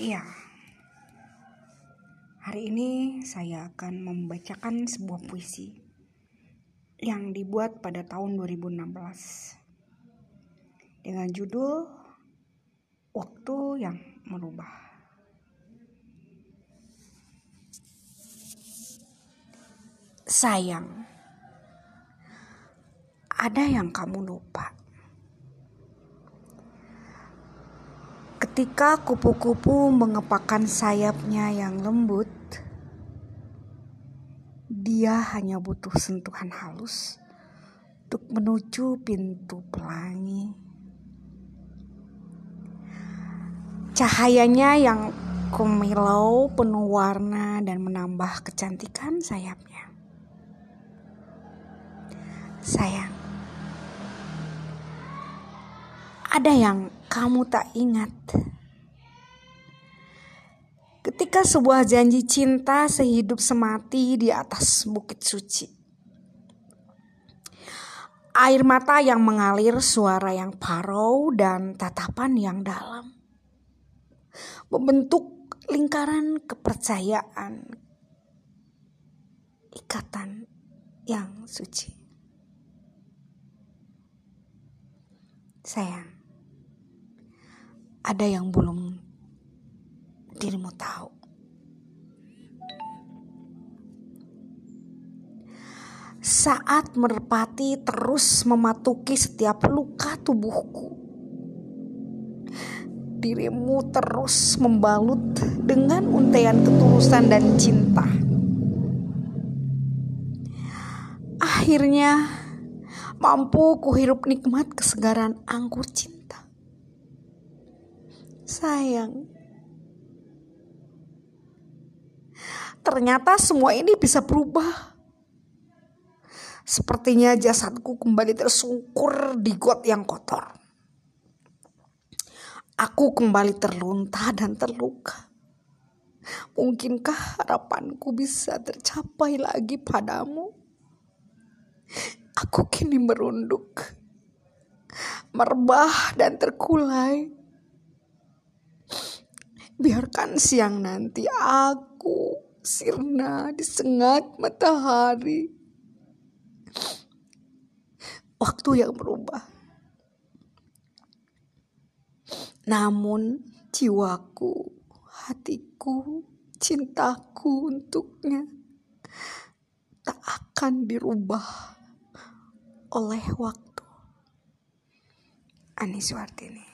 Iya. Hari ini saya akan membacakan sebuah puisi yang dibuat pada tahun 2016 dengan judul Waktu yang Merubah. Sayang, ada yang kamu lupa. Ketika kupu-kupu mengepakkan sayapnya yang lembut, dia hanya butuh sentuhan halus untuk menuju pintu pelangi. Cahayanya yang kemilau penuh warna dan menambah kecantikan sayapnya. Sayang, ada yang kamu tak ingat. Ketika sebuah janji cinta sehidup semati di atas bukit suci. Air mata yang mengalir, suara yang parau, dan tatapan yang dalam. Membentuk lingkaran kepercayaan. Ikatan yang suci. Sayang ada yang belum dirimu tahu. Saat merpati terus mematuki setiap luka tubuhku, dirimu terus membalut dengan untaian ketulusan dan cinta. Akhirnya mampu kuhirup nikmat kesegaran anggur cinta. Sayang, ternyata semua ini bisa berubah. Sepertinya jasadku kembali tersungkur di got yang kotor. Aku kembali terlunta dan terluka. Mungkinkah harapanku bisa tercapai lagi padamu? Aku kini merunduk, merebah dan terkulai Biarkan siang nanti aku sirna disengat matahari. Waktu yang berubah. Namun jiwaku, hatiku, cintaku untuknya tak akan dirubah oleh waktu. Anis Wartini